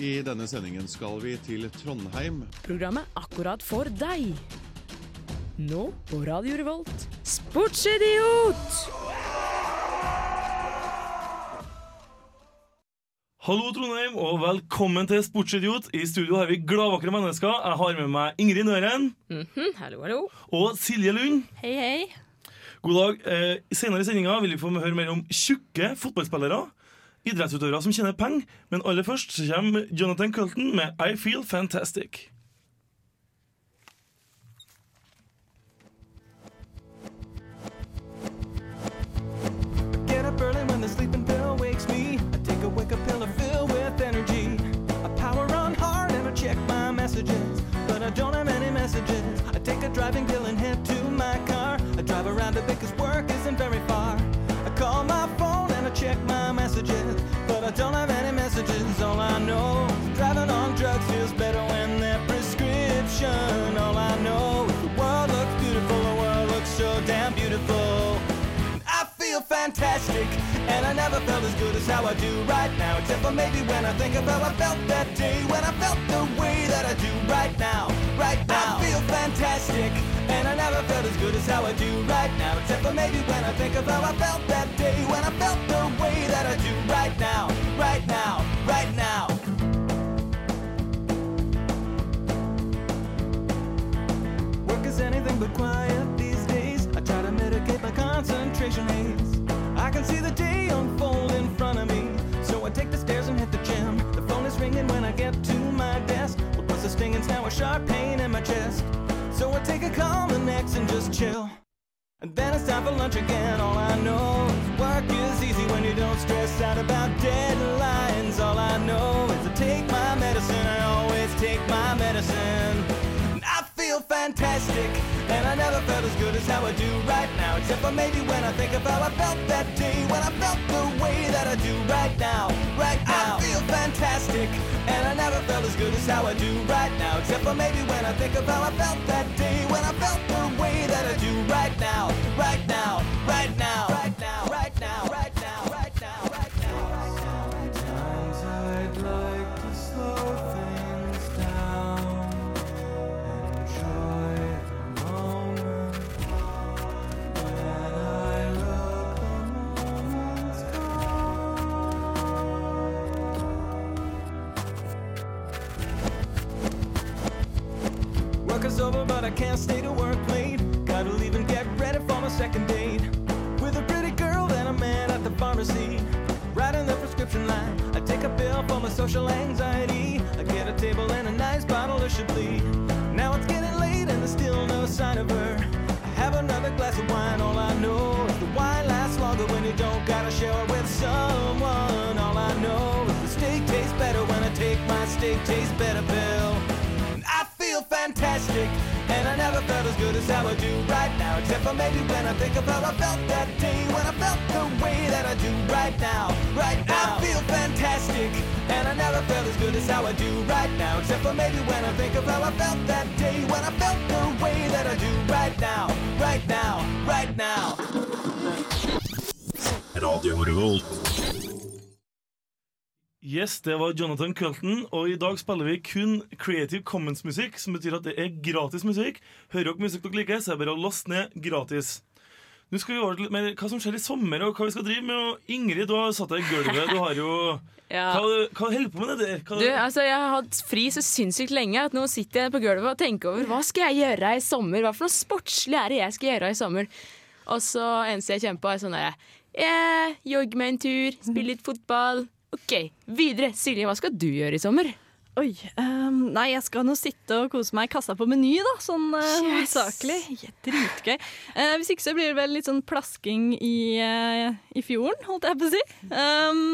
I denne sendingen skal vi til Trondheim. Programmet akkurat for deg. Nå på Radio Revolt, Sportsidiot! Hallo Trondheim, og velkommen til Sportsidiot. I studio har vi gladvakre mennesker. Jeg har med meg Ingrid Nøren Mhm, hallo, hallo. og Silje Lund. Hei, hei. God dag. Eh, senere i sendinga vil vi få høre mer om tjukke fotballspillere. Idrettsutøvere som tjener penger. Men aller først kommer Jonathan Culton med I Feel Fantastic. I take a driving pill head to my car. I drive around a bit work isn't very far. I call my check my messages, but I don't have any messages. All I know driving on drugs feels better when they're prescription. Fantastic, and I never felt as good as how I do right now. Except for maybe when I think of how I felt that day, when I felt the way that I do right now. Right now, I feel fantastic, and I never felt as good as how I do right now. Except for maybe when I think of how I felt that day, when I felt the way that I do right now. Right now, right now. Work is anything but quiet these days. I try to mitigate my concentration sharp pain in my chest. So I take a calm and next and just chill. And then it's time for lunch again. All I know is work is easy when you don't stress out about deadlines. All I know is to take my medicine. I always take my medicine. And I feel fantastic, and I never felt as good as how I do right now. Except for maybe when I think of how I felt that day, when I felt the way that I do right now. Right now, I feel fantastic, and I never felt as good as how I do right now. Except for maybe when I think of how I felt that day, when I felt the way that I do right now. Right now, right now, but I can't stay to work late. Gotta leave and get ready for my second date with a pretty girl and a man at the pharmacy. Writing the prescription line, I take a pill for my social anxiety. I get a table and a nice bottle of Chablis. Now it's getting late and there's still no sign of her. I have another glass of wine, all I know is the wine lasts longer when you don't gotta share it with someone. All I know is the steak tastes better when I take my steak tastes better pill. Fantastic, and I never felt as good as how I do right now. Except for maybe when I think of how I felt that day, when I felt the way that I do right now. Right now, I feel fantastic, and I never felt as good as how I do right now. Except for maybe when I think of how I felt that day, when I felt the way that I do right now. Right now, right now. Radio Revolt. Yes, det var Jonathan Culton, og i dag spiller vi kun Creative Commons-musikk, som betyr at det er gratis musikk. Hører dere musikk dere liker, så er det bare å laste ned gratis. Nå skal vi over til litt mer hva som skjer i sommer, og hva vi skal drive med. Og Ingrid, du har satt deg i gulvet. Du har jo Ja. Hva, hva holder på med det der? Hva, Du, altså, jeg har hatt fri så sinnssykt lenge at nå sitter jeg på gulvet og tenker over hva skal jeg gjøre i sommer. Hva for noe sportslig er det jeg skal gjøre i sommer? Og så eneste jeg kjenner på, er sånn derre yeah, Jogge meg en tur, spille litt fotball. OK, videre. Silje, hva skal du gjøre i sommer? Oi. Um, nei, jeg skal nå sitte og kose meg i kassa på Meny, da. Sånn uh, Yes! hovedsakelig. Ja, Dritgøy. Uh, hvis ikke så blir det vel litt sånn plasking i, uh, i fjorden, holdt jeg på å si. Ehm,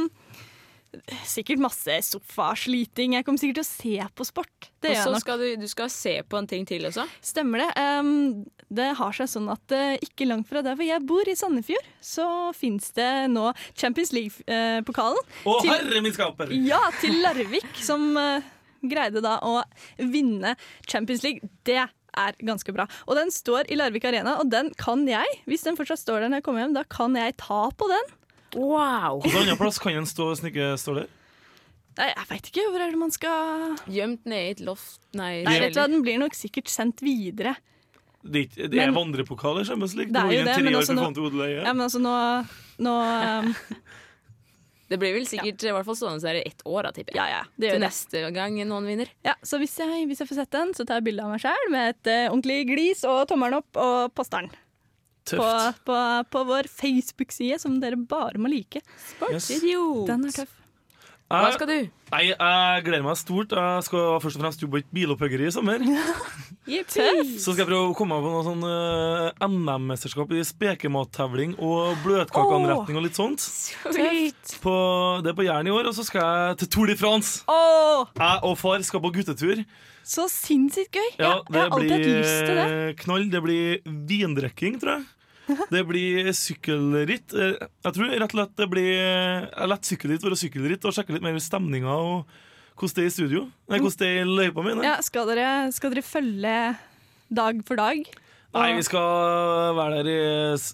sikkert masse sofasliting. Jeg kommer sikkert til å se på sport. Det Og gjør så jeg nok. skal du, du skal se på en ting til også? Stemmer det. Um, det har seg sånn at eh, ikke langt fra der hvor jeg bor, i Sandefjord, så fins det nå Champions League-pokalen. Å, til- herre min skaper! Ja, til Larvik, som uh, greide da å vinne Champions League. Det er ganske bra. Og den står i Larvik Arena, og den kan jeg, hvis den fortsatt står der når jeg kommer hjem, da kan jeg ta på den. Wow! Hvilken annen plass kan en stå hvis den ikke står der? Nei, jeg veit ikke. Hvor er det man skal Gjemt ned i et loft Nei, Nei, vet du hva. Den blir nok sikkert sendt videre. Det er, det er Men- vandrepokaler, Champions League. Det er jo det, men altså, nå-. Ja, men altså, nå, nå um, Det blir vel sikkert i hvert fall stående her i ett år, da, tipper jeg. Ja, ja, det Til det. neste gang noen vinner. Ja, så hvis jeg, hvis jeg får sett den, så tar jeg bilde av meg sjøl med et uh, ordentlig glis og tommelen opp og poster den på, på, på vår Facebook-side, som dere bare må like. Yes. Den er tøff. Hva skal du? Jeg, jeg gleder meg stort. Jeg skal først og fremst jobbe i et bilopphuggeri i sommer. Så skal jeg prøve å komme meg på noe sånn uh, NM-mesterskap i spekemattevling og bløtkakeanretning og litt sånt. Sweet. På, det er på Jæren i år, og så skal jeg til Tour de France. Oh. Jeg og far skal på guttetur. så sinnssykt gøy! Ja, jeg, jeg har alltid hatt lyst til det. blir knall. Det blir vindrekking, tror jeg. Det blir sykkelritt. Eh, Jeg tror rett og slett det blir Jeg lett sykkelritt å sykkelritt og sjekke litt mer stemninga og hvordan det er i studio. Nei, hvordan det er i løypa mi. Ja, skal, dere, skal dere følge dag for dag? Nei, vi skal være der i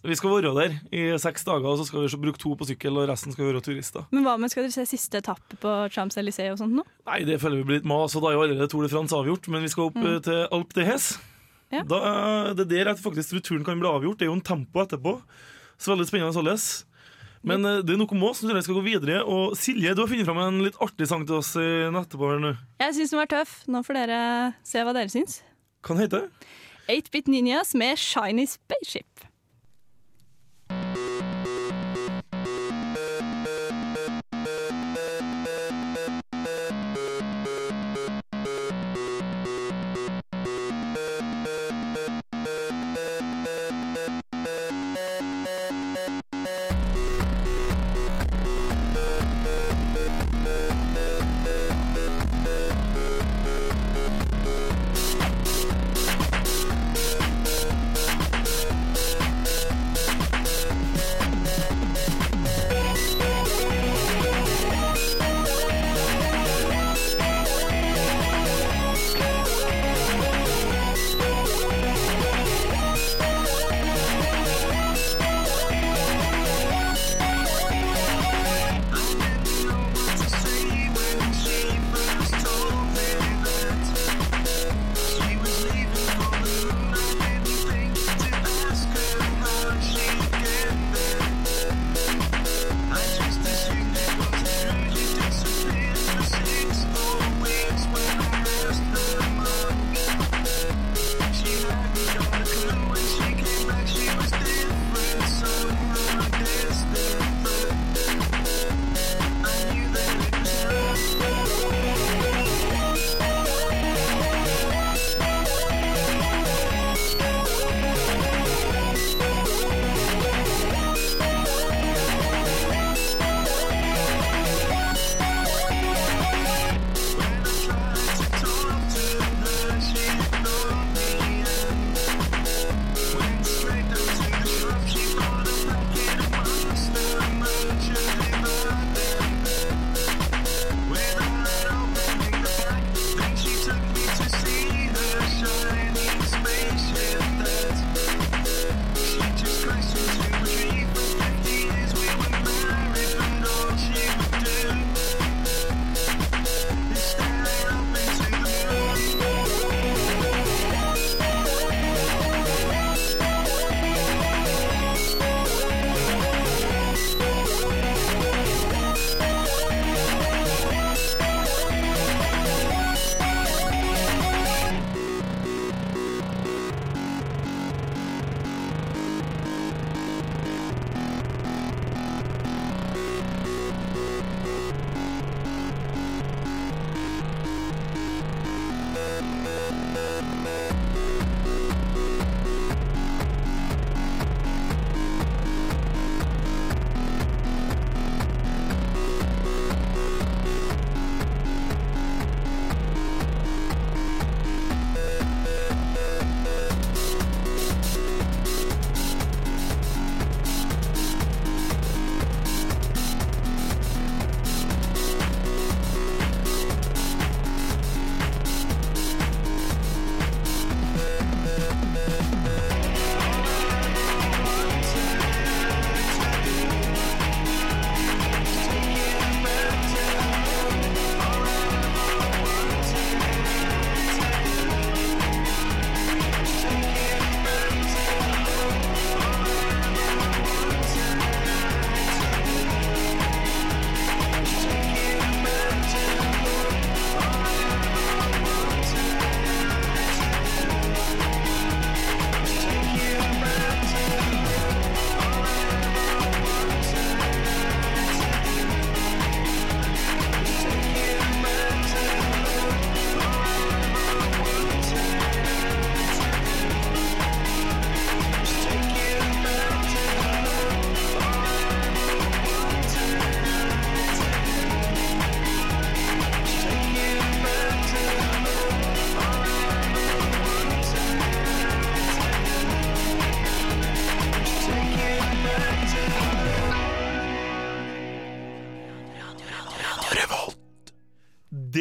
Vi skal være der i seks dager, og så skal vi bruke to på sykkel, og resten skal være turister. Men hva med, skal dere se siste etappe på Champs-Élysées og sånt nå? Nei, det føler vi blir litt mas, og da er jo allerede Tour de France avgjort, men vi skal opp mm. til Alpe de Hes. Ja. Da, eh, det er der er faktisk strukturen turen kan bli avgjort. Det er jo en tempo etterpå. Så veldig spennende således. Men eh, det er noe om oss. Jeg skal gå videre. Og Silje, du har funnet fram en litt artig sang til oss I etterpå. her nå. Jeg syns den var tøff. Nå får dere se hva dere syns. Hva heter den? 8-Bit Ninjas med Shiny Spaceship.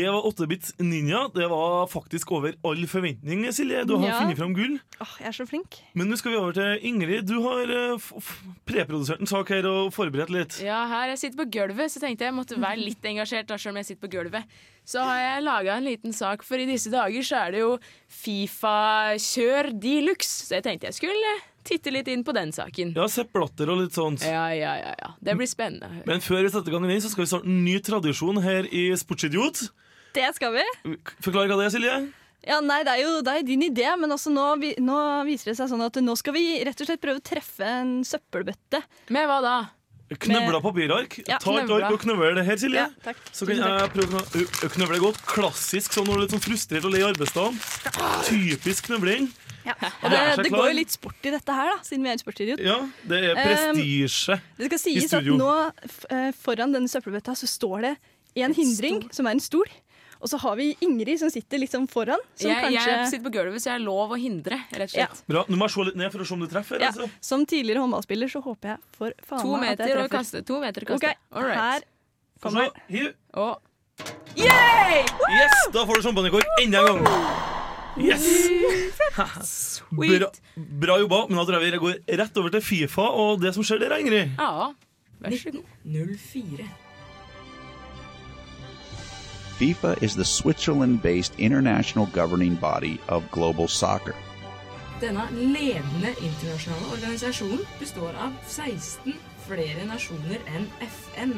Det var 8-bits Ninja. Det var faktisk over all forventning, Silje. Du har Ja. funnet fram gull. Åh, jeg er så flink. Men nå skal vi over til Ingrid. Du har eh, f f preprodusert en sak her og forberedt litt. Ja, her jeg sitter på gulvet, så tenkte jeg måtte være litt engasjert. da, selv om jeg sitter på gulvet. Så har jeg laga en liten sak, for i disse dager så er det jo Fifa-kjør de luxe. Så jeg tenkte jeg skulle titte litt inn på den saken. Ja, Sepp Blatter og litt sånt. Ja, ja, ja. ja. Det blir spennende. Men før vi setter i gang, så skal vi starte en ny tradisjon her i Sportsidiot. Det skal vi. Forklar hva det er, Silje. Ja, nei, Det er jo det er din idé, men altså nå, vi, nå viser det seg sånn at nå skal vi rett og slett prøve å treffe en søppelbøtte. Med hva da? Knøvla papirark. Ja, Ta et ark og knøvl det her, Silje. Ja, takk. Så kan jeg prøve å kn- knøvle godt. Klassisk sånn når du er litt sånn frustrert og lei arbeidsdagen. Typisk knøvling. Ja. Og det, det går jo litt sport i dette her, da, siden vi er en sportsidiot. Ja, det er Um. Det skal sies at nå eh, foran denne søppelbøtta så står det en hindring, som er en stol. Og så har vi Ingrid som sitter litt liksom foran. Som Jeg, kanskje jeg sitter på gulvet, så jeg er lov å hindre, rett og Ja. Bra. Nå må jeg se litt ned for å se om du treffer. ja, Altså. Som tidligere håndballspiller så håper jeg for faen To meg at jeg meter å treffer. kaste. To meter å kaste. All right. her kommer. Hiv. Og Yes, da får du sjampanjekork enda en gang. Yes! Bra, bra jobba. Men da tror jeg vi går rett over til Fifa og det som skjer der, Ingrid. Ja, vær så god. 04. FIFA is the Switzerland based international governing body of global soccer. Denne ledende internasjonale organisasjonen består av 16 flere nasjoner enn FN.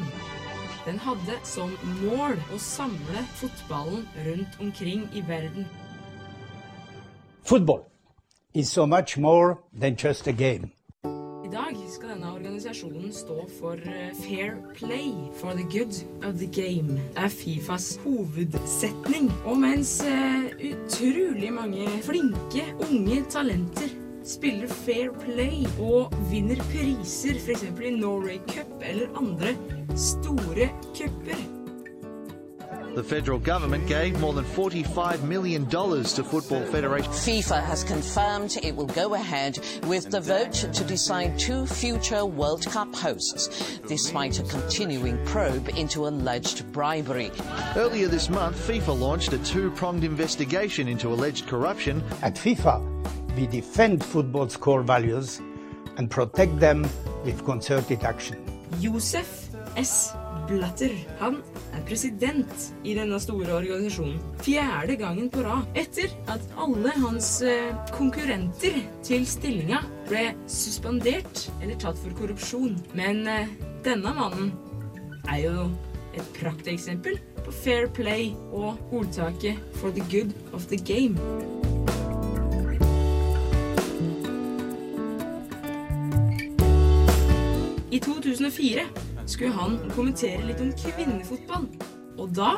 Den hadde som mål å samle fotballen rundt omkring i verden. Football is so much more than just a game. Dag skal denne organisasjonen stå for eh, fair play for the good of the game. Det er Fifas hovedsetning. Og mens eh, utrolig mange flinke, unge talenter spiller fair play og vinner priser, f.eks. i Norway Cup eller andre store cuper, The federal government gave more than $45 million to Football Federation. FIFA has confirmed it will go ahead with the vote to decide two future World Cup hosts, despite a continuing probe into alleged bribery. Earlier this month, FIFA launched a two pronged investigation into alleged corruption. At FIFA, we defend football's core values and protect them with concerted action. Josef S. Blatter. Han president i denne store organisasjonen. Fjerde gangen på rad. Etter at alle hans eh, konkurrenter til stillinga ble suspendert eller tatt for korrupsjon. Men eh, denne mannen er jo et prakteksempel på fair play og ordtaket 'for the good of the game'. I 2004 skulle han kommentere litt om kvinnefotball. Og da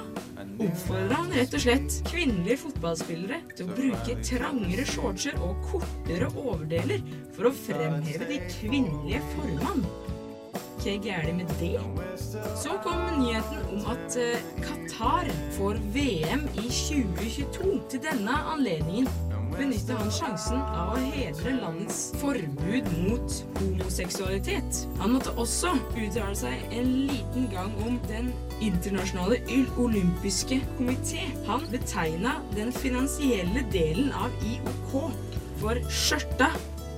oppfordra han rett og slett kvinnelige fotballspillere til å bruke trangere shortser og kortere overdeler for å fremheve de kvinnelige formene. Hva er gærent med det? Så kom nyheten om at eh, Qatar får VM i 2022. Til denne anledningen benytter han sjansen av å hedre landets forbud mot homoseksualitet. Han måtte også uttale seg en liten gang om Den internasjonale olympiske komité. Han betegna den finansielle delen av IOK for skjørta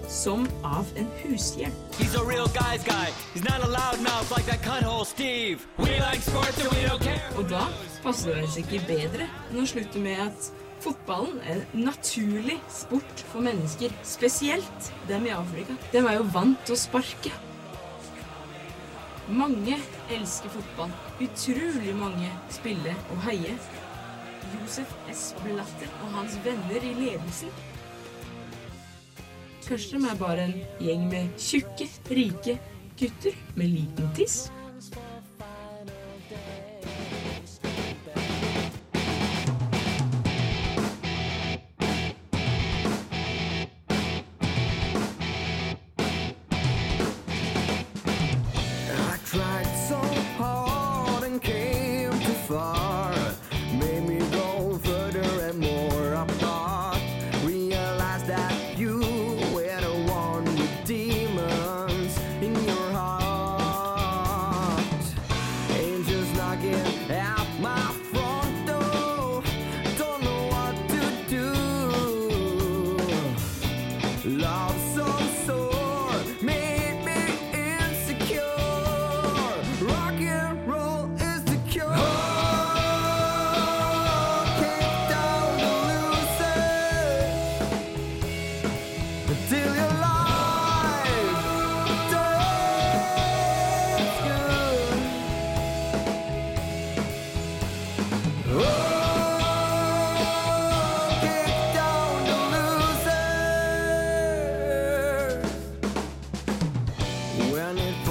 som av en hushjelp. He's a real guy's guy. He's not a loudmouth like that cutthole Steve. We like sports and we don't care. Og da passer det seg ikke bedre enn å slutte med at fotballen en naturlig sport for mennesker. Spesielt dem i Afrika. De er jo vant til å sparke. Mange elsker fotball. Utrolig mange spiller og heier. Josef S. Blatter og hans venner i ledelsen. Kanskje de er bare en gjeng med tjukke, rike gutter med liten tiss? Well, it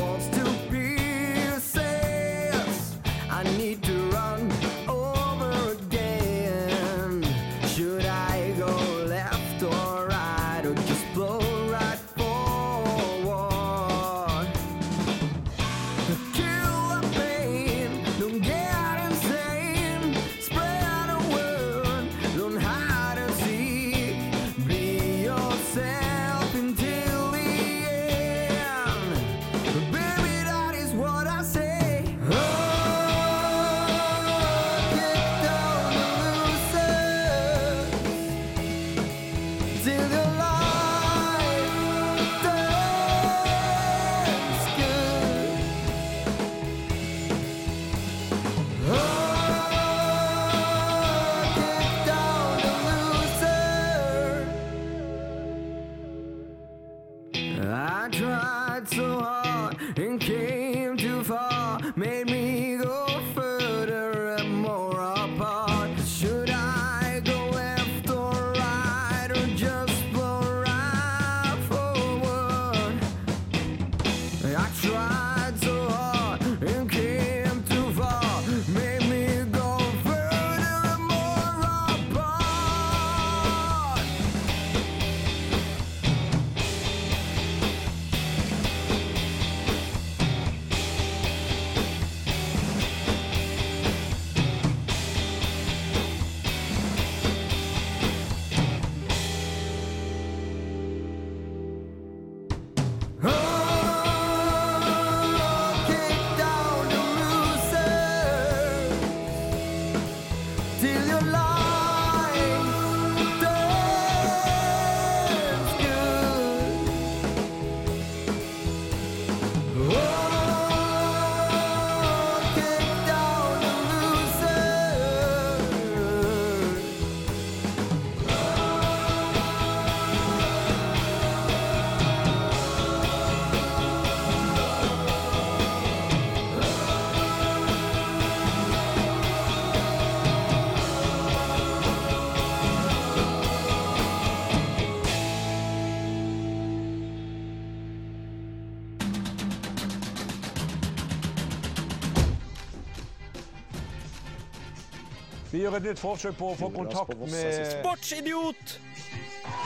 gjør et nytt forsøk på å få kontakt med Sportsidiot!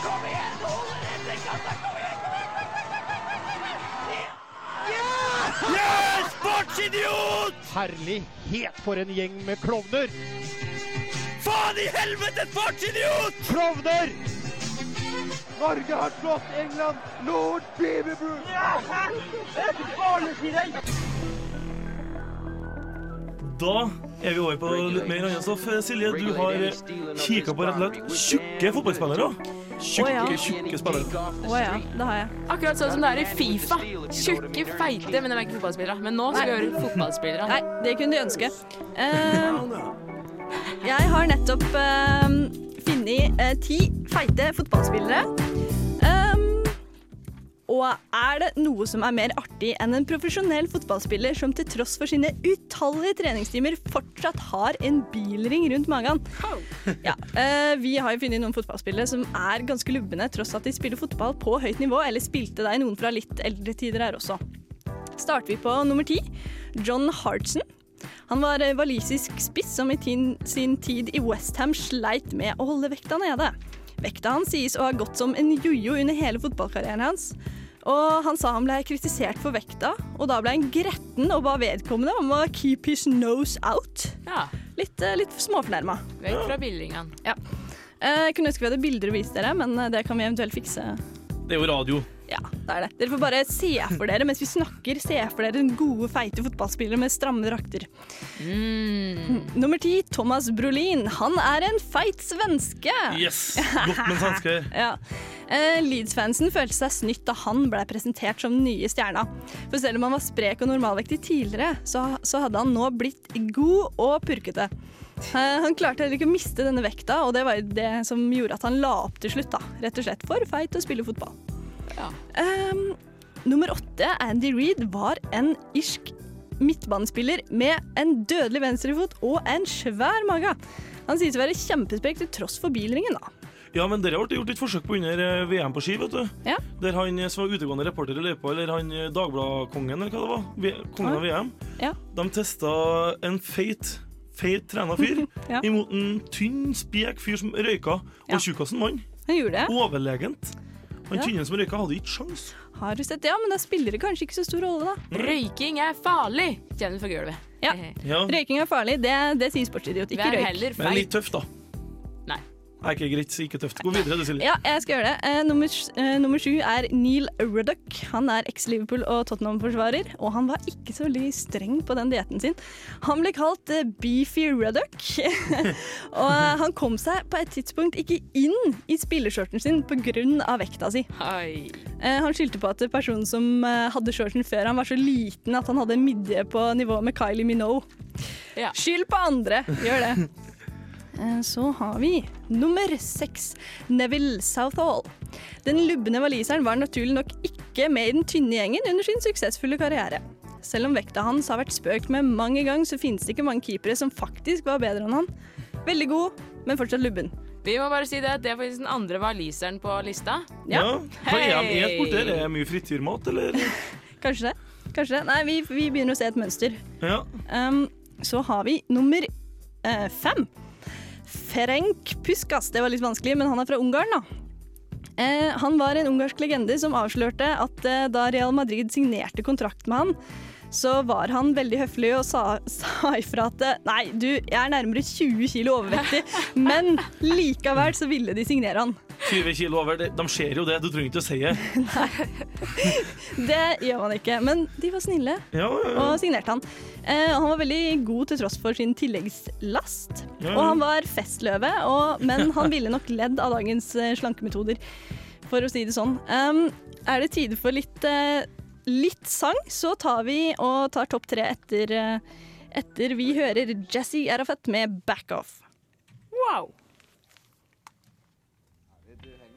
Kom igjen, Yeah! Sportsidiot! Herlighet for en gjeng med klovner! Faen i helvete, sportsidiot! Klovner! Norge har slått England! Lord Beaverbrook! Da er vi over på litt mer annet stoff. Silje, du har kikka på rett og slett tjukke fotballspillere. Tjukke, ja. tjukke spillere. Å ja, det har jeg. Akkurat sånn som det er i Fifa. Tjukke, feite, men de er ikke fotballspillere. Men nå skal vi høre fotballspillere. Nei, det kunne de ønske. Eh, jeg har nettopp eh, funnet uh, ti feite fotballspillere. Og er det noe som er mer artig enn en profesjonell fotballspiller som til tross for sine utallige treningstimer fortsatt har en bilring rundt magen? Ja, eh, vi har jo funnet noen fotballspillere som er ganske lubne tross at de spiller fotball på høyt nivå, eller spilte deg noen fra litt eldre tider her også. Starter vi på nummer ti, John Hartson. Han var eh, walisisk spiss som i sin tid i Westham sleit med å holde vekta nede. Vekta hans sies å ha gått som en jojo under hele fotballkarrieren hans. Og han sa han ble kritisert for vekta, og da ble han gretten og ba vedkommende om å keep his nose out. Ja, Litt, eh, litt småfornærma. vekk fra billingen. Ja. Eh, Jeg kunne ønske vi hadde bilder å vise dere, men eh, det kan vi eventuelt fikse. Det er jo radio. Ja, det er det. Dere får bare se for dere mens vi snakker, se for dere gode, feite fotballspillere med stramme drakter. Mm. Nummer ti, Thomas Brolin. Han er en feit svenske. Yes! Godt med svensker. svenske. Ja. Uh, Leeds-fansen følte seg snytt da han ble presentert som den nye stjerna. For selv om han var sprek og normalvektig tidligere, så, så hadde han nå blitt god og purkete. Uh, han klarte heller ikke å miste denne vekta, og det var jo det som gjorde at han la opp til slutt. da. Rett og slett for feit å spille fotball. Ja. Um, nummer åtte, Andy Reed, var en irsk midtbanespiller med en dødelig venstrefot og en svær mage. Han sies å være kjempesprek til tross for bilringen. da. Ja, men dere ble gjort et forsøk på under eh, VM på ski, vet du. Ja. Der han eh, som var utegående reporter i løypa, eller han eh, Dagbladkongen, eller hva det var, V- kongen av VM, Ja. de testa en feit, feit trena fyr Ja. imot en tynn, spek fyr som røyka, og Ja. tjukkasen som mann. Han gjorde det. Overlegent. Han tynnen som røyka, hadde ikke sjans. Har du sett det? Ja, men da spiller det kanskje ikke så stor rolle, da. Røyking er farlig, kjenner du fra gulvet. Ja. Ja. Røyking er farlig, det, det sier sportsidiot. Ikke røyk. heller Men litt tøft, da. Nei. Ikke greit, ikke tøft. Gå videre, du, Silje. Ja, jeg skal gjøre det. Eh, nummer, eh, nummer sju er Neil Ruddock. Han er eks-Liverpool- og Tottenham-forsvarer, og han var ikke så veldig streng på den dietten sin. Han ble kalt eh, Beefy Ruddock, og eh, han kom seg på et tidspunkt ikke inn i spillerskjorten sin pga. vekta si. Hei. Eh, han skyldte på at personen som eh, hadde shortsen før han var så liten at han hadde en midje på nivå med Kylie Minogue. Ja. Skyld på andre, gjør det. Eh, Så har vi nummer seks, Neville Southall. Den lubne waliseren var naturlig nok ikke med i den tynne gjengen under sin suksessfulle karriere. Selv om vekta hans har vært spøkt med mange ganger, så finnes det ikke mange keepere som faktisk var bedre enn han. Veldig god, men fortsatt lubben. Vi må bare si det at det er faktisk den andre waliseren på lista. Ja. ja. er Hei! et bort der? Er det mye frityrmat, eller? Kanskje det. Kanskje det. Nei, vi, vi begynner å se et mønster. Ja. Um, så har vi nummer eh, fem. Ferenc Puskas. Det var litt vanskelig, men han er fra Ungarn, da. Eh, han var en ungarsk legende som avslørte at eh, da Real Madrid signerte kontrakt med han, så var han veldig høflig og sa, sa ifra at eh, nei, du, jeg er nærmere 20 kilo overvektig, men likevel så ville de signere han. 20 kilo over. De, de ser jo det, du trenger ikke å si det. Nei, Det gjør man ikke, men de var snille Ja, ja, ja. og signerte han. Eh, han var veldig god til tross for sin tilleggslast. Ja, ja. Og han var festløve, og, men han ville nok ledd av dagens eh, slankemetoder, for å si det sånn. Um, er det tide for litt, uh, litt sang, så tar vi og tar topp tre etter, uh, etter vi hører Jesse Arafat med 'Back Off'. Wow.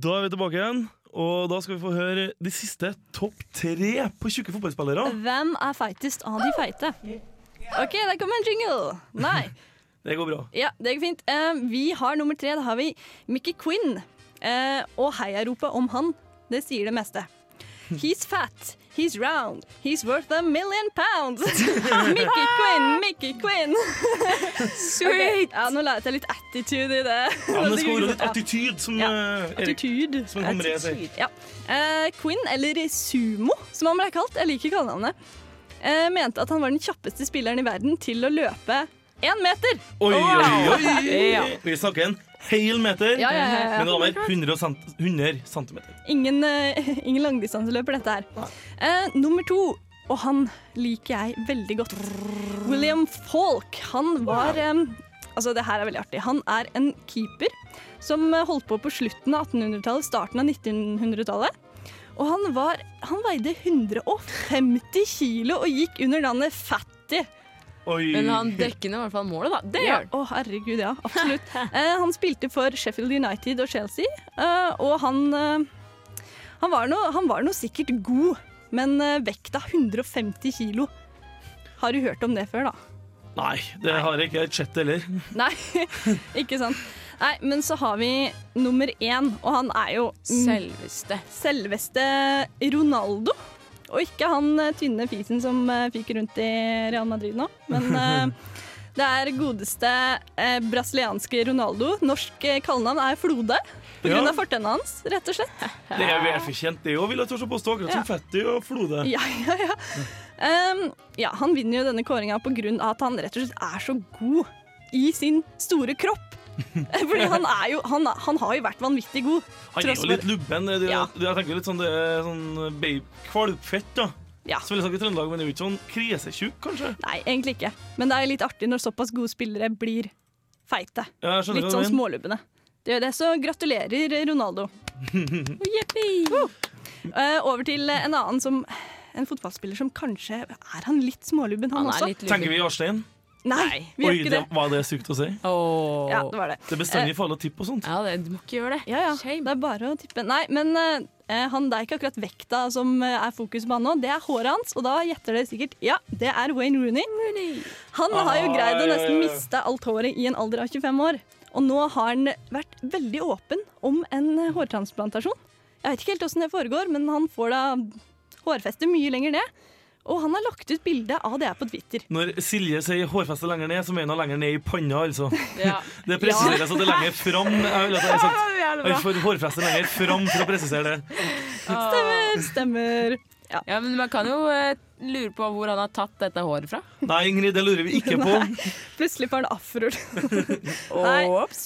Da er vi tilbake igjen, og da skal vi få høre de siste topp tre på tjukke fotballspillere. Hvem er feitest av de feite? OK, der kommer en jingle. Nei. Det går bra. Ja, det går fint. Eh, vi har nummer tre. Da har vi Mickey Quinn. Eh, og heiaropet om han, det sier det meste. He's fat, he's round, he's worth a million pounds. Mickey Quinn, Mickey Quinn. Sweet! Okay. Ja, nå la jeg litt attitude i det. Ja, men det skal være litt attitude, som Ja, eh, Erik Attitude. som han kommer sier. Attitude, Ja. Uh, Quinn, eller Sumo, som han ble kalt, jeg liker kallenavnet, Uh, mente at han var den kjappeste spilleren i verden til å løpe én meter. Oi, oi, oi! Ja. Vi snakker en hel meter. Ja, ja, ja, ja. Men det var mer 100, cent 100 centimeter. Ingen, langdistanseløp ingen langdistanseløper, dette her. Uh, nummer to, og han liker jeg veldig godt. William Falk. Han var um, Altså, det her er veldig artig. Han er en keeper som holdt på på slutten av 1800-tallet, starten av 1900-tallet. Og han, var, han veide 150 kilo og gikk under navnet Fatty. Oi. Men han dekker i hvert fall målet, da. Det gjør han. Å, herregud, ja. Absolutt. Eh, han spilte for Sheffield United og Chelsea, eh, og han eh, han, var nå- han var nå sikkert god, men eh, vekta 150 kilo. Har du hørt om det før, da? Nei, det har jeg ikke sett heller. Nei, ikke sant. Nei, men så har vi nummer én, og han er jo mm, Selveste. Selveste Ronaldo. Og ikke han eh, tynne fisen som eh, fyker rundt i Real Madrid nå, men eh, det er godeste brasilianske Ronaldo. Norsk kallenavn er Flode. På grunn Ja. av fortennene hans, rett og slett. Det er velfortjent, det òg, vil jeg tørre påstå. Akkurat som Ja. Fetty og Flode. Ja, ja, ja. Um, ja, han vinner jo denne kåringa av at han rett og slett er så god i sin store kropp. Fordi han er jo Han, han har jo vært vanvittig god. Han er jo litt lubben. Det, Ja. det, jeg tenker litt sånn, det er sånn kvalpfett, da. Ja. Så vil jeg sagt i Trøndelag, men det er jo ikke sånn krisetjukk, kanskje. Nei, egentlig ikke. Men det er litt artig når såpass gode spillere blir feite. Ja, jeg Litt sånn smålubbene. Det gjør det, så gratulerer, Ronaldo. oh, uh, over til en annen som En fotballspiller som kanskje Er han litt smålubben, han, Han er også? litt Tenker vi Jarstein? Nei, vi Oi, gjør ikke det, det. var det sykt å si? Ja, det var det. Det er bestandig farlig å tippe og sånt. Ja, det, du må ikke gjøre det. Ja, ja. Det er bare å tippe. Nei, men eh, han, det er ikke akkurat vekta som eh, er fokus på han nå. Det er håret hans, og da gjetter dere sikkert ja, det er Wayne Rooney. Han har jo Ah, greid å nesten ja. miste alt håret i en alder av 25 år. Og nå har han vært veldig åpen om en eh, hårtransplantasjon. Jeg vet ikke helt åssen det foregår, men han får da hårfeste mye lenger ned. Og han har lagt ut bilde av det her på Twitter. Når Silje sier hårfeste lenger ned, så mener hun lenger ned i panna, altså. Ja. Det presiseres at det er lenger fram. Jeg vil at jeg har sagt Ja, jævlig bra. Jeg får hårfeste lenger fram for å presisere det. Stemmer, stemmer. Ja. men Man kan jo eh, lure på hvor han har tatt dette håret fra. Nei, Ingrid, det lurer vi ikke på. Nei, plutselig får han afroer. nei,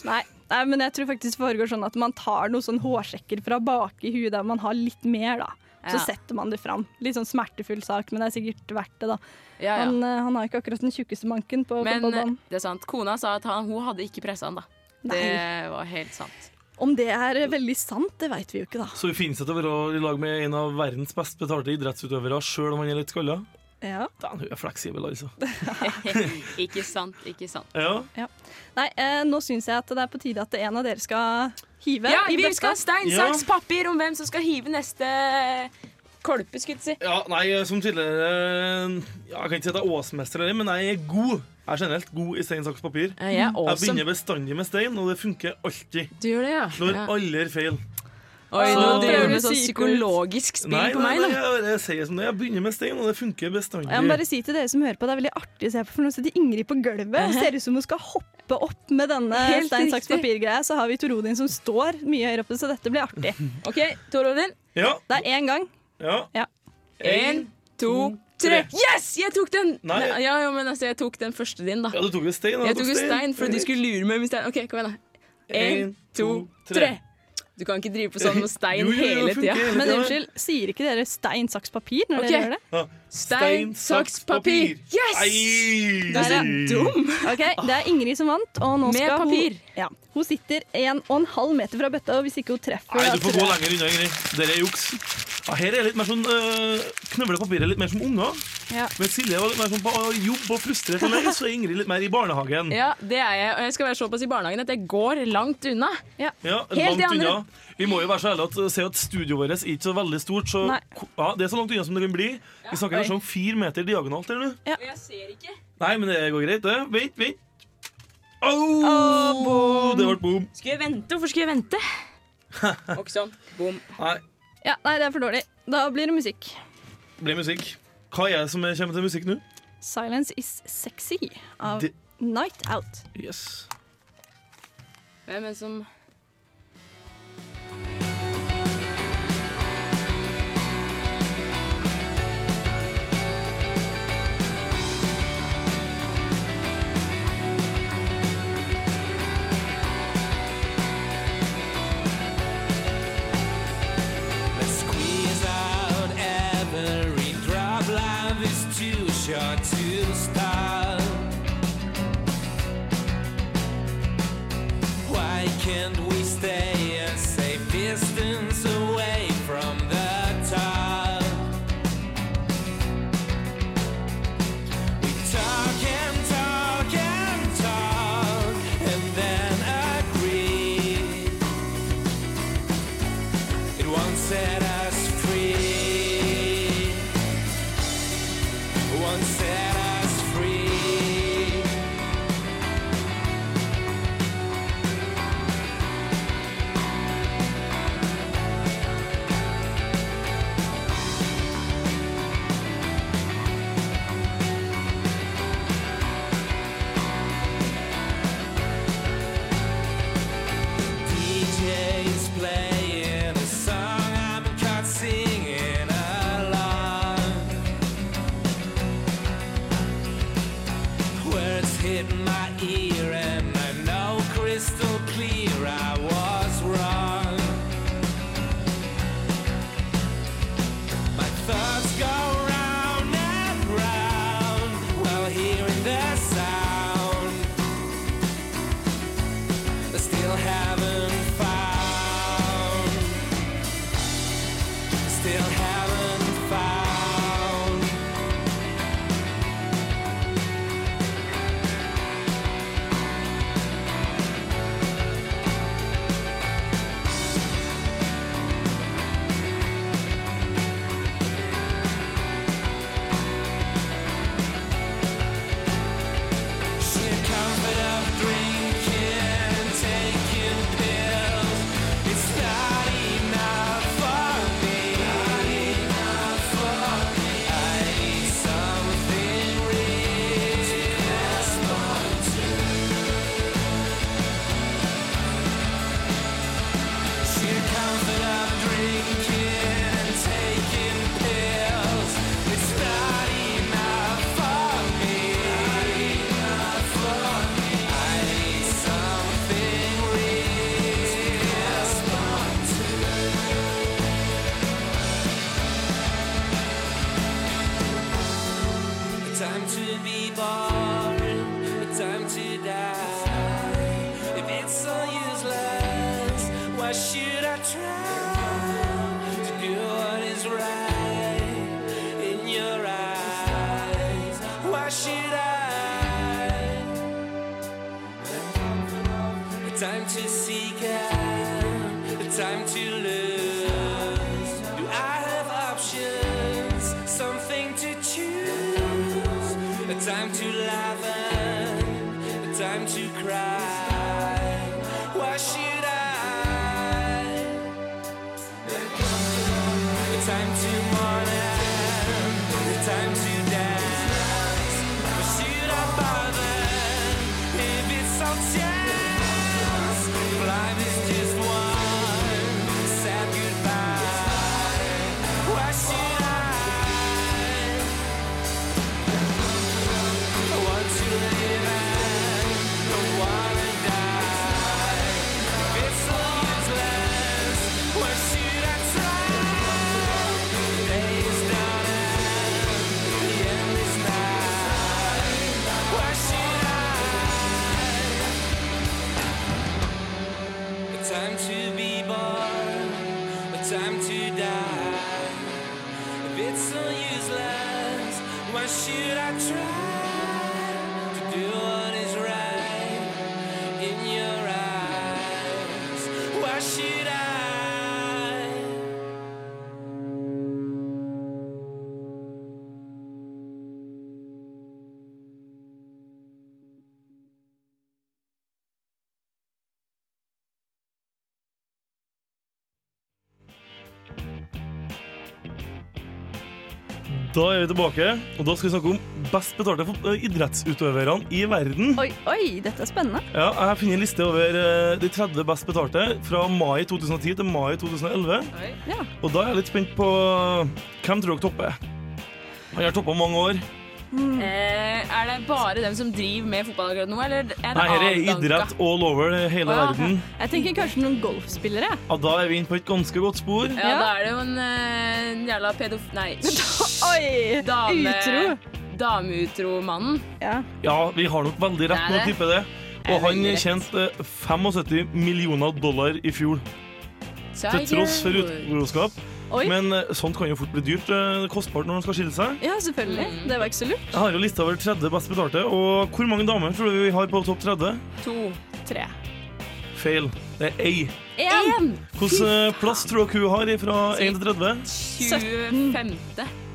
nei, nei, men jeg tror faktisk det foregår sånn at man tar noen sånn hårsekker fra bak i huet der man har litt mer, da. Så Ja. setter man det fram. Litt sånn smertefull sak, men det er sikkert verdt det, da. Ja, ja. Han, eh, han har ikke akkurat den tjukkeste manken på Men eh, fotballbanen. det er sant. Kona sa at han, hun hadde ikke pressa han, da. Nei. Det var helt sant. Om det er veldig sant, det veit vi jo ikke, da. Så det finnes det til å være i lag med en av verdens best betalte idrettsutøvere, sjøl om han er litt skalla? Ja. Den, hun er fleksibel, altså. ikke sant, ikke sant. Ja. Ja. Nei, eh, nå syns jeg at det er på tide at en av dere skal hive. Ja, vi bøtta. skal ha stein, saks, papir om hvem som skal hive neste kolpe, skulle jeg si. Ja, nei, som tidligere ja, Jeg kan ikke si at jeg er åsmester, eller, men jeg er god. Jeg er generelt god i stein, saks, papir. Jeg er jeg begynner bestandig med stein, og det funker alltid. Du gjør det, ja. Slår Ja. aldri feil. Oi, nå driver du med sånn psykologisk spill nei, på nei, meg nei, nå. jeg, jeg sier som det. Jeg begynner med stein, og det funker bestandig. Jeg må bare si til dere som hører på, Det er veldig artig å se på, for nå sitter Ingrid på gulvet og ser ut som hun skal hoppe opp med denne Helt stein, saks, papir-greia. Så har vi Tor Odin som står mye høyere oppe, så dette blir artig. OK, Tor Odin. Ja. Det er én gang. Ja. Ja. En, to, tre. Yes! Jeg tok den! Nei. Nei, Ja, ja, men altså, jeg tok den første din, da. ja, du tok jo stein. Jeg tok jo stein for at du skulle lure meg med stein. OK, kom igjen, da. En, to, tre. Du kan ikke drive på sånn med stein Jo, jo, jo, hele tida. Men unnskyld, sier ikke dere stein, saks, papir når okay. dere gjør det? Ja. Stein, saks, papir. Yes! Der er Dum! Ok, Det er Ingrid som vant, og nå Med skal papir. hun ja, Hun sitter en og en halv meter fra bøtta, og hvis ikke hun treffer Nei, du får gå lenger unna, Ingrid. Dette er juks. Ja, her er litt mer sånn øh, Knøvler papiret litt mer som unger. Ja. Men Silje var litt mer sånn på jobb og frustrert og lei, så er Ingrid litt mer i barnehagen. Ja, det er jeg. Og jeg skal være såpass i barnehagen at jeg går langt unna. Ja, Helt langt unna. Vi må jo være så ærlige at se at studioet vårt er ikke så veldig stort. Så ja, det er så langt unna som det kan bli. Vi snakker kanskje om fire meter diagonalt her nå. Ja. Og jeg ser ikke. Nei, men det går greit, det. Vent, vent. Au! det ble bom. Skulle jeg vente? Hvorfor skulle jeg vente? Og sånn. Bom. Nei, Ja, nei, det er for dårlig. Da blir det musikk. det blir musikk. Hva er det som kommer til musikk nå? 'Silence Is Sexy' av Det- Night Out. Yes. Hvem er det som got to If it's so useless, why should I try Da er vi tilbake, og da skal vi snakke om best betalte eh, idrettsutøverne i verden. Oi, oi, dette er spennende. Ja, jeg har funnet en liste over eh, de 30 best betalte fra mai 2010 til mai 2011. Ja. Og da er jeg litt spent på hvem tror dere topper. Han har toppa mange år. Eh, er det bare dem som driver med fotball akkurat nå, eller er det Nei, her er idrett all over hele ja. verden. Jeg tenker kanskje noen golfspillere. Ja, da er vi inne på et ganske godt spor. Ja, da er det jo en eh, jævla pedof... Nei. Oi! Dame, Utro. Dameutromannen. Ja. Ja, vi har nok veldig rett med å tippe det. Og han tjente 75 millioner dollar i fjor. Til tross for utroskap. Oi. Men eh, sånt kan jo fort bli dyrt. eh, Kostbart når man skal skille seg. Ja, selvfølgelig. Mm. Det var ikke så lurt. Jeg har jo lista over 30 best betalte. Og hvor mange damer tror du vi har på topp 30? To. Tre. Feil. Det er ei. Én! Hvilken eh, plass tror dere hun har fra 1 til 30? 25.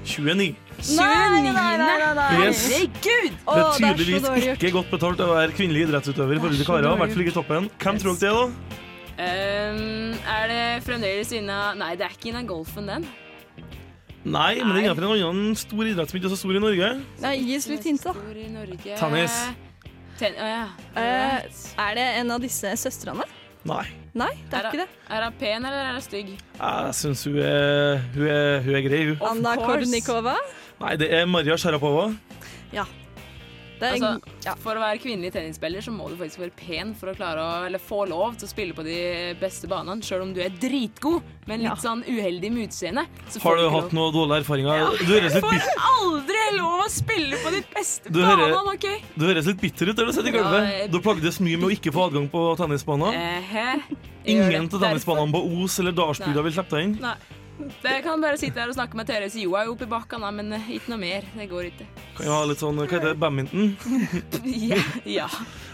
29. Nei, nei, nei, nei. Yes. Herregud! Det er det er tydeligvis dårlig gjort. ikke godt betalt å være kvinnelig idrettsutøver i forhold til karer. I hvert fall ikke toppen. Hvem tror dere det er, da? Um, er det fremdeles inna Nei, det er ikke inna golfen, den. Nei, men det er innenfor en annen stor idrett som ikke er så stor i Norge. Nei, gi oss litt hint, da. Tennis. Ten oh, ja. uh, er det en av disse søstrene? Nei. Nei, det er ikke det. Er hun pen, eller er hun stygg? Jeg syns hun er, hun er, hun er grei, hun. Anna. Kornikova? Nei, det er Maria Sharapova. Ja. Det er Altså, en, ja. For å være kvinnelig tennisspiller så må du faktisk være pen for å klare å, eller få lov til å spille på de beste banene, sjøl om du er dritgod, men litt sånn uheldig med utseendet. så Har du hatt noen dårlige erfaringer? Du høres litt, får aldri lov å spille på de beste Du hører- banene, OK? du høres litt bitter ut der du sitter i gulvet. jeg- Du plagdes mye med å ikke få adgang på tennisbanen. Ingen av tennisbanene på Os eller Dalsbygda vil slippe deg inn. Nei. Det kan bare sitte her og snakke med Therese Johaug oppi bakken, men ikke noe mer. Det går ikke. Kan jo ha litt sånn, hva heter det, badminton? Ja. ja.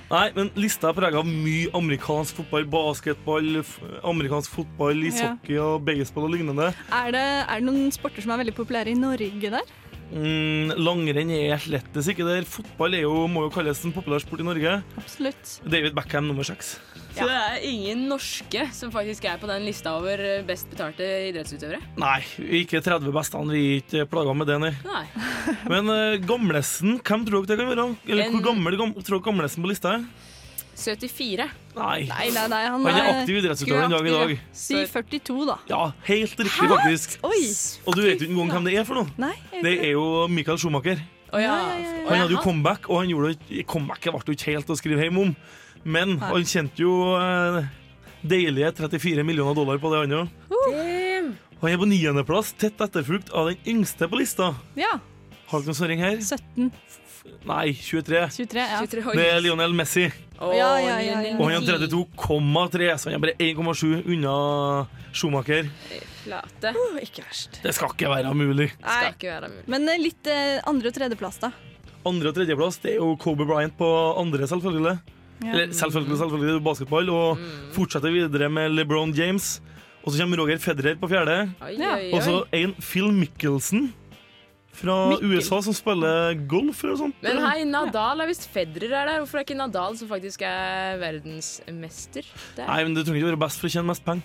Nei, men lista er prega av mye amerikansk fotball, basketball, f amerikansk fotball, ishockey og baseball og lignende. Er det, er det noen sporter som er veldig populære i Norge der? Mm, langrenn er slettes ikke der. Fotball er jo, må jo kalles en populær sport i Norge. Absolutt. David Beckham nummer seks. Så det er ingen norske som faktisk er på den lista over eh, best betalte idrettsutøvere? Nei, ikke 30 beste. Vi er ikke plaga med det, nei. Nei. Men uh, gamlesen, hvem tror dere det kan være? Eller En- hvor gammel gam tror dere gamlesen på lista er? 74. Nei. Nei, nei, nei. Han, Han er aktiv idrettsutøver den dag i dag. Si 42, da. Ja, helt riktig, faktisk. Oi! Og du vet jo ikke engang hvem det er for noe. Nei, Det er jo Michael Schumacher. Oh, ja. Han hadde jo comeback, og han gjorde comebacket ble jo ikke helt å skrive hjem om. Men Nei. han tjente jo eh, deilige 34 millioner dollar på det, han òg. Han er på niendeplass, tett etterfulgt av den yngste på lista. Ja. Har dere noen svaring her? 17. Nei, 23. 23, ja. 23 Det er Lionel Messi. Oh, Ja, ja, ja, ja. Og han er 32,3, så han er bare 1,7 unna Schumacher. Flate. Oh, ikke verst. Det skal ikke være mulig. Skal ikke være mulig. Men eh, litt eh, andre- og tredjeplass, da. Andre- og tredjeplass det er jo Kobe Bryant på andre, selvfølgelig. Ja. Eller selvfølgelig, selvfølgelig basketball. Og fortsetter videre med LeBron James. Og så kommer Roger Federer på fjerde. Oi, Ja. oi, Og så en Phil Mickelson fra Mikkel. USA som spiller golf eller sånt. Men hei, Nadal er visst Federer er der. Hvorfor er ikke Nadal som faktisk er verdensmester? der? Nei, men Du trenger ikke være best for å tjene mest penger.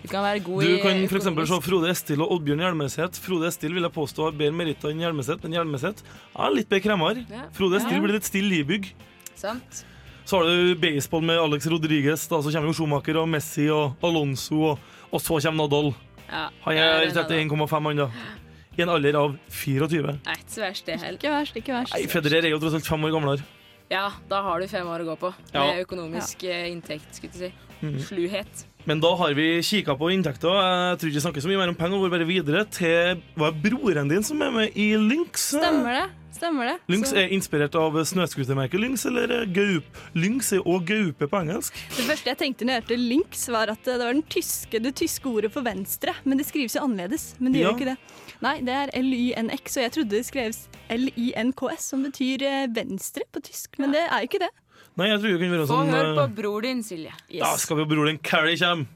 Du kan være god Du kan eksempel se. Frode Estil og Oddbjørn Hjelmeset. Frode Estil vil jeg påstå har bedre meritter enn Hjelmeset, men Hjelmeset er litt bedre kremmer. Ja. Frode Estil Ja. blir litt stille i bygg. Sant? Så har du baseball med Alex Rodriguez, da, så kommer jo Schumacher og Messi og Alonso, og, og så kommer Nadal. Ja. Han er det er Nadal. 31,5 han da. I en alder av 24. Nei, ikke så verst, det heller. Ikke verst, ikke verst. Nei, Federer er jo tross alt fem år gamlere. Ja, da har du fem år å gå på. Ja. Med økonomisk ja. inntekt, skulle du si. Mm. Sluhet. Men da har vi kikka på inntekter. Jeg tror ikke vi snakker så mye mer om penger. Vi går bare videre til Hva er broren din som er med i Lynx? Stemmer det. Stemmer det. Lynx Så- er inspirert av snøscootermerket Lynx eller gaup. Lynx er òg gaupe på engelsk. Det første jeg tenkte når jeg hørte Lynx, var at det var den tyske, det tyske ordet for venstre. Men det skrives jo annerledes. Men det Ja. gjør ikke det. Nei, det er L-Y-N-X, og jeg trodde det skreves L-I-N-K-S, som betyr eh, venstre på tysk. Men det er jo ikke det. Nei, jeg tror det kunne være Få sånn høre på eh, bror din, Silje. Da skal vi ha bror din Carrie kommer.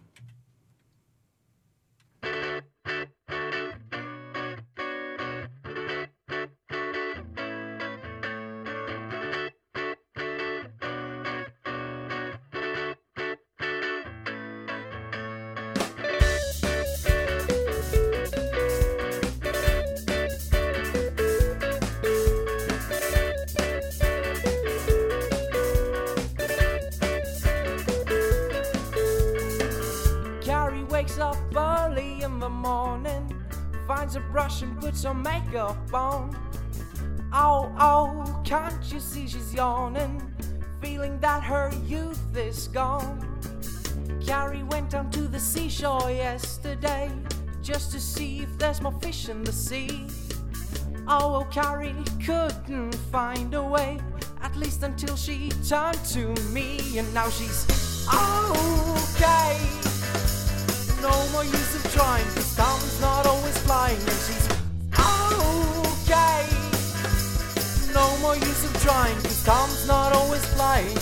Finds a brush and puts some makeup on. Oh, oh, can't you see she's yawning, feeling that her youth is gone? Carrie went down to the seashore yesterday, just to see if there's more fish in the sea. Oh, well, Carrie couldn't find a way, at least until she turned to me, and now she's okay. No more use of trying, Tom's not always flying, and she's okay. No more use of trying, cause Tom's not always flying.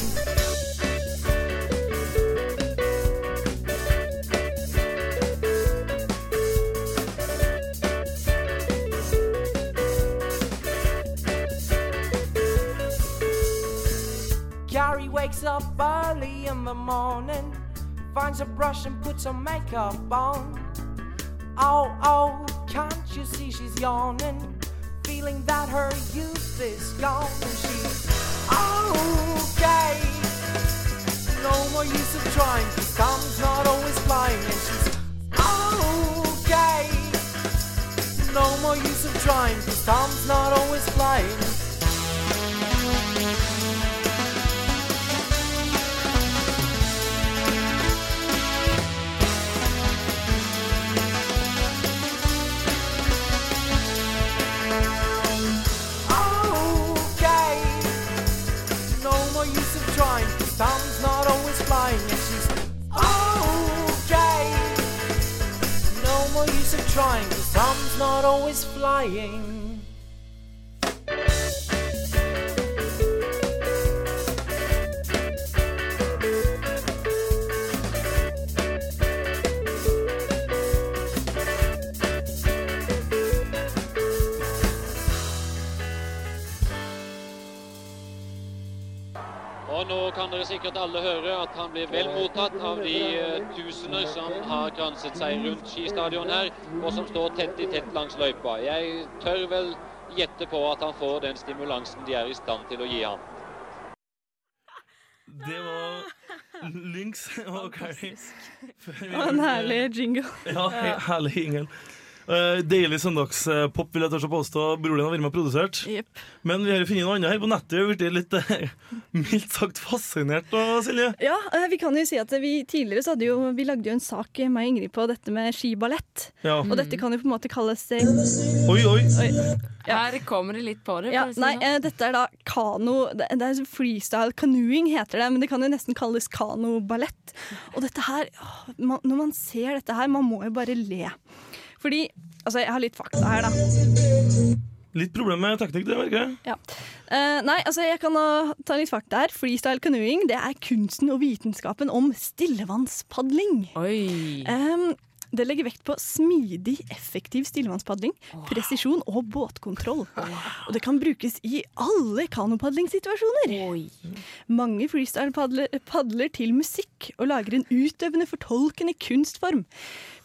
Gary wakes up early in the morning, finds a brush and puts her makeup on. Oh, oh, can't you see she's yawning? Feeling that her youth is gone and she's okay. No more use of trying, cause Tom's not always flying and she's okay. No more use of trying, cause Tom's not always flying. Trying, cause Tom's not always flying. Og nå kan dere sikkert alle høre at han blir vel mottatt av de eh, tusener som har kranset seg rundt skistadion her, og som står tett i tett langs løypa. Jeg tør vel gjette på at han får den stimulansen de er i stand til å gi ham. Det var Lynx og Carrie. Og en herlig jingle. Ja, he herlig jingle. Eh, deilig søndagspop, vil jeg tørre å påstå. Bror din har vært med og produsert. Yep. Men vi har jo funnet noe annet her på nettet. Vi har blitt litt uh, mildt sagt fascinert da, Silje. Ja, uh, vi kan jo si at vi tidligere så hadde jo, vi lagde jo en sak, med meg og Ingrid, på dette med skiballett. Ja. Og dette kan jo på en måte kalles eh, Oi, oi. Her kommer det litt på det. Ja, si nei, sånn. dette er da kano Det det er freestyle canoeing, heter det. Men det kan jo nesten kalles kanoballett. Og dette her Når man ser dette her, man må jo bare le. Fordi Altså, jeg har litt fakta her, da. Litt problem med taktikk, det merker jeg. Ja. Uh, nei, altså jeg kan uh, ta litt fakta her. Freestyle canoeing det er kunsten og vitenskapen om stillevannspadling. Em, det legger vekt på smidig, effektiv stillevannspadling, presisjon og båtkontroll. Og det kan brukes i alle kanopadlingssituasjoner. Mange freestyle-padler padler til musikk og lager en utøvende, fortolkende kunstform.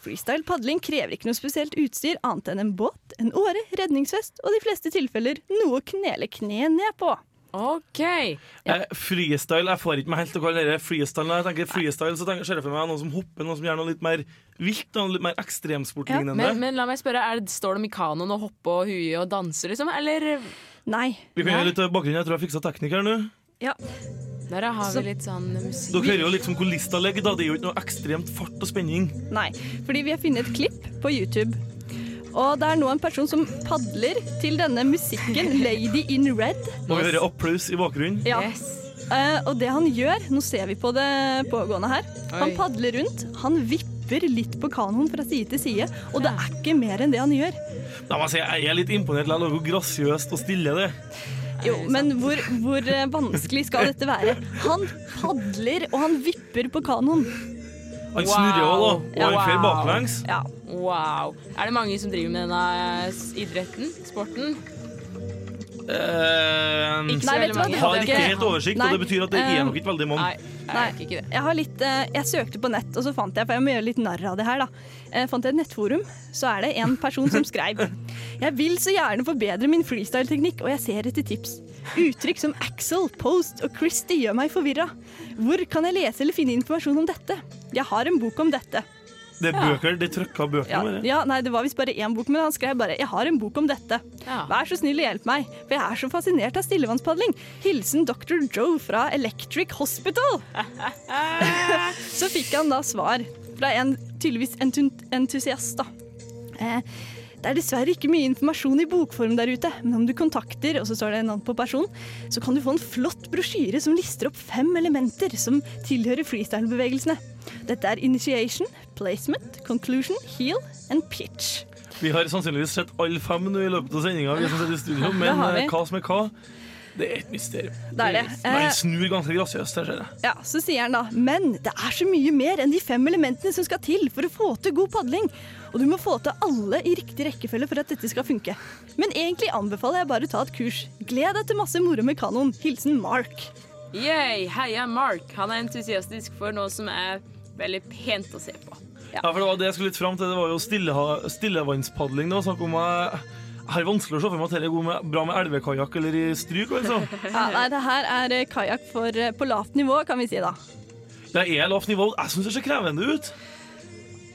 Freestyle padling krever ikke noe spesielt utstyr annet enn en båt, en åre, redningsvest og de fleste tilfeller noe å knele kneet ned på. OK. Eh, freestyle, Jeg får ikke meg helt til å kalle det freestyle. Når jeg tenker freestyle, så tenker, ser jeg for meg noen som hopper, noen som gjør noe litt mer vilt, noe litt mer ekstremsportlignende. Men, men la meg spørre, er det, står de i kanoen og hopper og huier og danser, liksom? Eller Nei. Vi kan gjøre litt bakgrunn. Jeg tror jeg fiksa teknikeren nå. Ja. Der har Så- vi litt sånn musikk. Dere hører jo liksom hvor lista ligger. da Det er jo ikke noe ekstremt fart og spenning. Nei, fordi vi har funnet et klipp på YouTube. Og det er nå en person som padler til denne musikken, 'Lady in Red'. Og vi hører applaus i bakgrunnen. Ja. Eh, og det han gjør, nå ser vi på det pågående her, han padler rundt, han vipper litt på kanoen fra side til side, og det er ikke mer enn det han gjør. Nei, altså, jeg er litt imponert likevel over hvor grasiøst og stille det er. Jo, men hvor, hvor eh, vanskelig skal dette være? Han padler, og han vipper på kanoen. Han snurrer òg, da. Og han fer baklengs. Ja. Wow. Er det mange som driver med denne eh, idretten? Sporten? Eh, Ikke så Nei, vet du hva, det har ikke helt oversikt, Nei. og det betyr at det er Eh, nok ikke veldig mange. Nei, jeg har litt eh, Jeg søkte på nett, og så fant jeg For jeg må gjøre litt narr av det her, da. Jeg fant jeg et nettforum, så er det en person som skrev Jeg vil så gjerne forbedre min freestyle-teknikk, og jeg ser etter tips. Uttrykk som Axel, Post og Christy gjør meg forvirra. Hvor kan jeg lese eller finne informasjon om dette? Jeg har en bok om dette. Det er bøker, det er trykka bøker. Ja, det ja, nei, det var visst bare én bok, men han skrev bare 'Jeg har en bok om dette'. Vær så snill og hjelp meg, for jeg er så fascinert av stillevannspadling. Hilsen Dr. Joe fra Electric Hospital. så fikk han da svar fra en tydeligvis entusiast, da. Eh, det er dessverre ikke mye informasjon i bokform der ute, men om du kontakter, og så står det navn på person, så kan du få en flott brosjyre som lister opp fem elementer som tilhører freestyle-bevegelsene. Dette er initiation, placement, conclusion, heal and pitch. Vi har sannsynligvis sett alle fem nå i løpet av sendinga, men eh, hva som er hva, det er et mysterium. Det er det. Men Eh, han snur ganske grasiøst, det ser jeg. Ja, Så sier han da Men det er så mye mer enn de fem elementene som skal til for å få til god padling. Og du må få til alle i riktig rekkefølge for at dette skal funke. Men egentlig anbefaler jeg bare å ta et kurs. Gled deg til masse moro med kanoen. Hilsen Mark. Yay, heia Mark. Han er entusiastisk for noe som er veldig pent å se på. Ja, for det var det jeg skulle litt fram til. Det var jo stille, stillevannspadling. da, Snakk om jeg jeg har vanskelig å se for meg at dette er med, bra med elvekajakk eller i stryk. altså. Ja, nei, det her er eh, kajakk eh, på lavt nivå, kan vi si da. Det er lavt nivå. Jeg syns det ser krevende ut.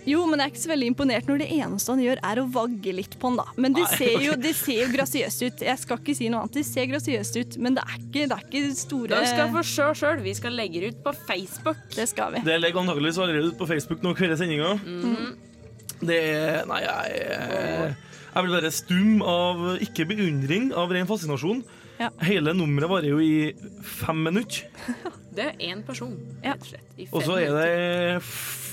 Jo, men jeg er ikke så veldig imponert når det eneste han gjør, er å vagge litt på han, da. Men det ser jo, det ser jo grasiøst ut. Jeg skal ikke si noe annet. Det ser grasiøst ut, men det er ikke, det er ikke store Dere skal få se sjøl. Vi skal legge det ut på Facebook. Det skal vi. Det legger antakeligvis allerede ut på Facebook nå hele sendinga. Det er Nei, jeg er Jeg blir bare stum av ikke beundring, av ren fascinasjon. Ja. Hele nummeret varer jo i fem minutter. Det er én person, rett og slett. i fem Og så er det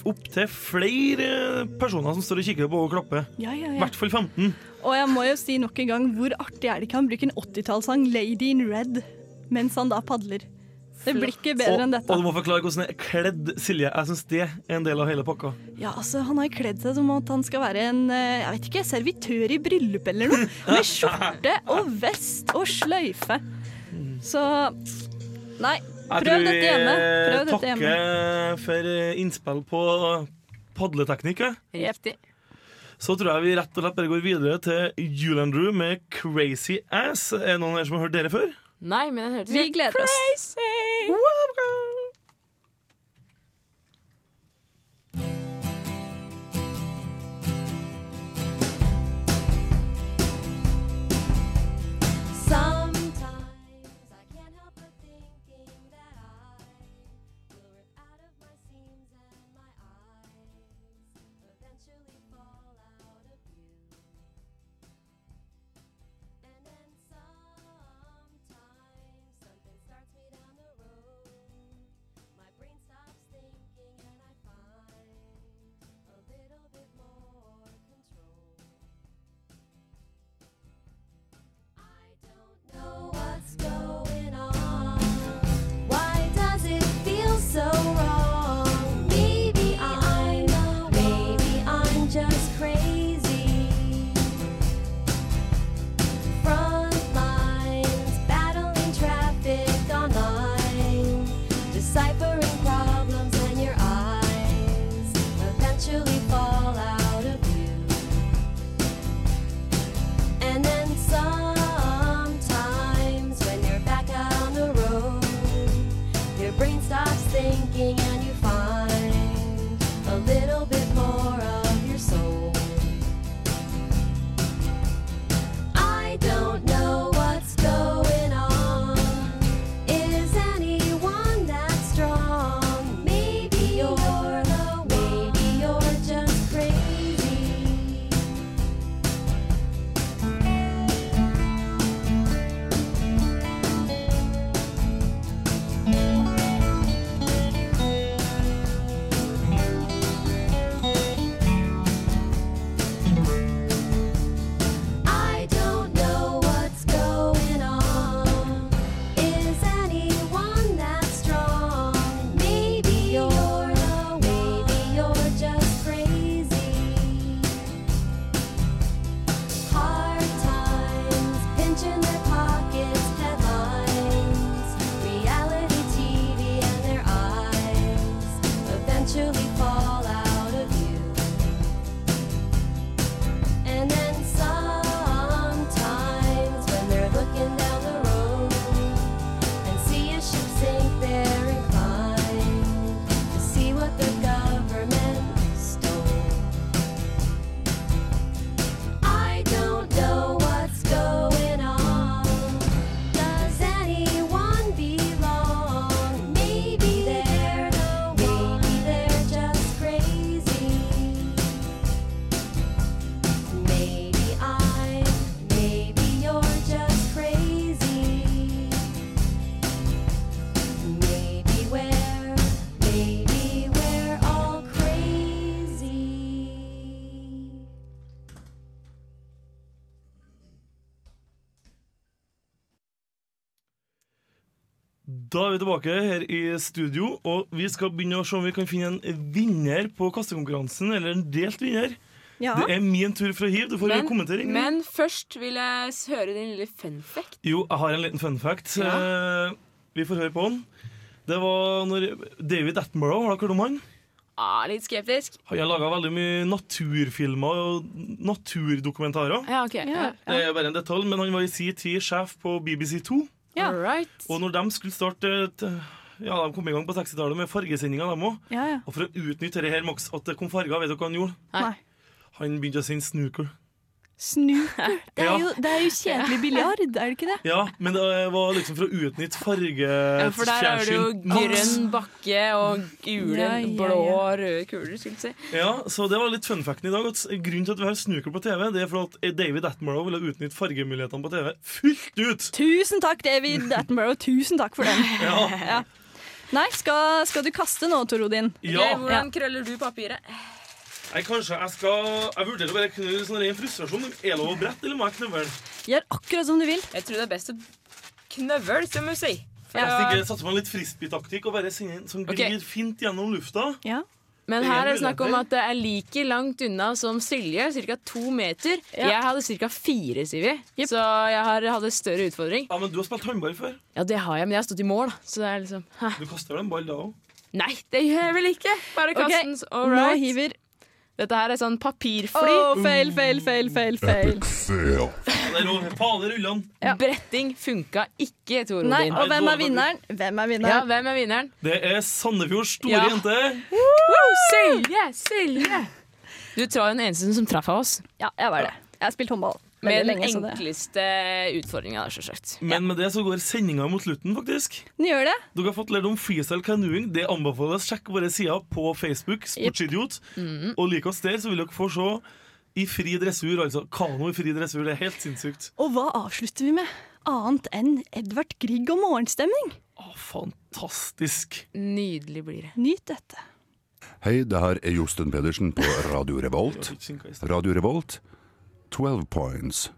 opptil flere personer som står og kikker på og klapper. Ja, ja, I hvert fall 15. Og jeg må jo si nok en gang hvor artig er det ikke han bruker en 80-tallssang 'Lady in Red' mens han da padler. Det blir ikke bedre og, enn og du må forklare hvordan det er kledd, Silje. Jeg syns det er en del av hele pakka. Ja, altså, Han har kledd seg som at han skal være en eh, jeg vet ikke, servitør i bryllup eller noe. Med skjorte og vest og sløyfe. Så Nei, prøv tror dette hjemme. Prøv vi dette hjemme. takker for innspill på padleteknikk. Riktig. Så tror jeg vi rett og slett bare går videre til Julandrew med 'Crazy Ass'. Er det noen her som har hørt dere før? Nei, men den hørtes Vi gleder oss. crazy. Da er vi tilbake her i studio, og vi skal begynne å se om vi kan finne en vinner på kastekonkurransen, eller en delt vinner. Ja. Det er min tur fra hiv. Du får Men, kommentere. Ingrid. men først vil jeg høre din lille fun fact. Jo, jeg har en liten fun fact. Ja. Eh, vi får høre på den. Det var når David Attenborough, har dere hørt om han? Ah, litt skeptisk. Han har laga veldig mye naturfilmer og naturdokumentarer. Ja, ok. Ja. Det er bare en detalj, men han var i sin tid sjef på BBC2. Alright. Og når de skulle starte Ja, De kom i gang på 60-tallet med fargesendinger, de òg. Ja, ja. Og for å utnytte det her maks at det kom farger, vet dere hva han gjorde? Nei. Han begynte å sende snooker. Snooker. Det er jo, det er jo kjedelig biljard, er det ikke det? Ja, men det var liksom for å utnytte Ja, for der er det jo grønn bakke og gule, Ja, ja, blå og røde kuler, skulle jeg si. Ja, så det var litt fun facten i dag. At grunnen til at vi har snooker på TV, Det er for at David Attenborough ville utnytte fargemulighetene på TV fullt ut. Tusen takk, David Attenborough. Tusen takk for den. Ja. Nei, skal, skal du kaste nå, Tor Odin? Ja. Hvordan krøller du papiret? Nei, kanskje jeg skal Jeg vurderer å bare knulle sånn ren frustrasjon. Er det lov å brette, eller må jeg knøvle? Gjør akkurat som du vil. Jeg tror det er best å knøvle, som du sier. Jeg tenker, satser på en litt frisbee-taktikk og bare sender en som glir okay. fint gjennom lufta. Men er her er det snakk om at det er like langt unna som Silje, ca. to meter. Ja. Jeg hadde ca. fire, sier vi. Så jeg har, hadde større utfordring. Ja, Men du har spilt håndball før. Ja, det har jeg, men jeg har stått i mål. Så det er liksom. Du kaster vel en ball da òg? Nei, det gjør jeg vel ikke! Bare Ok, kast den. så- all nå hiver Dette her er sånn papirfly. Oh, feil, fail. Det er lov. Fader. Bretting funka ikke, Tor Nei, Odin. og hvem er vinneren? Hvem er vinneren? Ja, hvem er vinneren? Det er Sandefjords store Ja. jente. Woo, Silje! Silje! Du var den eneste som traff av oss. Ja, jeg var det. Jeg har spilt håndball Med den lenge. Enkleste utfordringa, selvsagt. Men med det så går sendinga mot slutten, faktisk. Den gjør det. Dere har fått lært om freestyle canoeing. Det anbefales. Sjekk våre sider på Facebook. Sportsidiot. Mhm. Og lik oss der, så vil dere få se i fri dressur. Altså kano i fri dressur. Det er helt sinnssykt. Og hva avslutter vi med? Annet enn Edvard Grieg og morgenstemning. Å, fantastisk. Nydelig blir det. Nyt dette. Hei, det her er Josten Pedersen på Radio Revolt. Radio Revolt, 12 points.